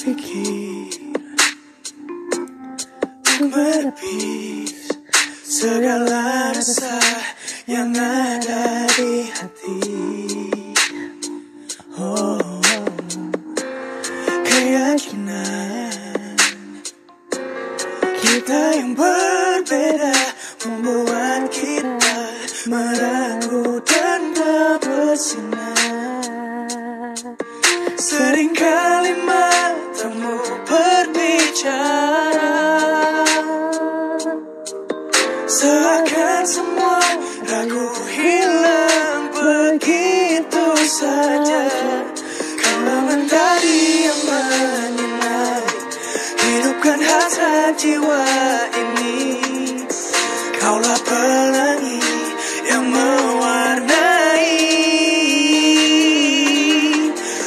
berpikir berlapis Segala rasa yang ada di hati Oh, keyakinan Kita yang berbeda Membuat kita meragu dan tak bersinar. Seringkali saja. Kalau mentari yang menyinari Hidupkan hasrat jiwa ini. Kaulah pelangi yang mewarnai.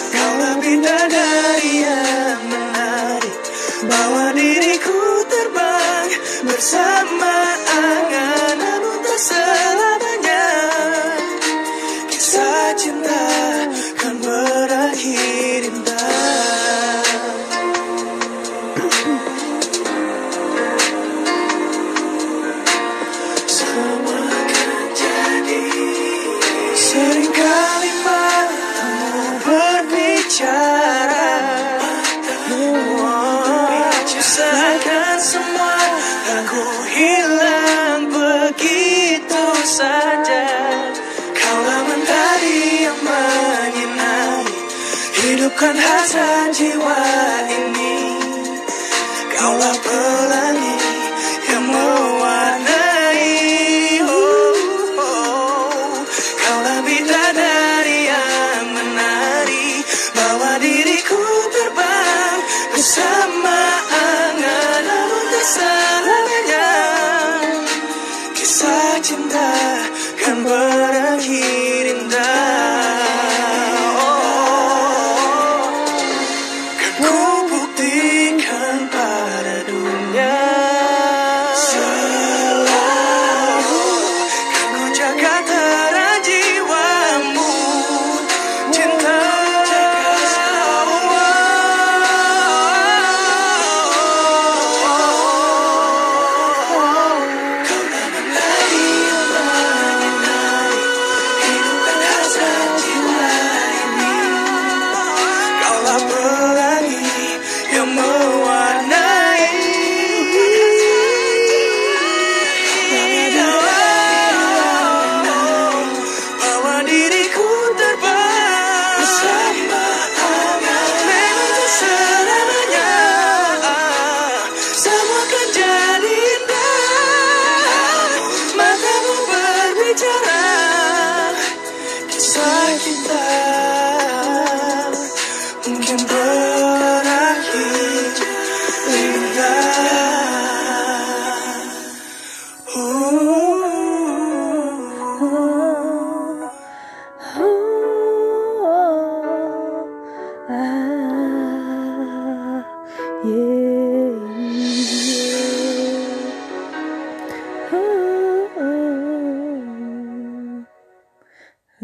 Kaulah bidadari yang menarik. Bawa diriku terbang bersama Seringkali matamu berbicara. Seakan semua ragu hilang begitu saja. Kaulah mentari yang menyinari Hidupkan hasrat jiwa ini. Yang mewarnai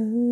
Oh.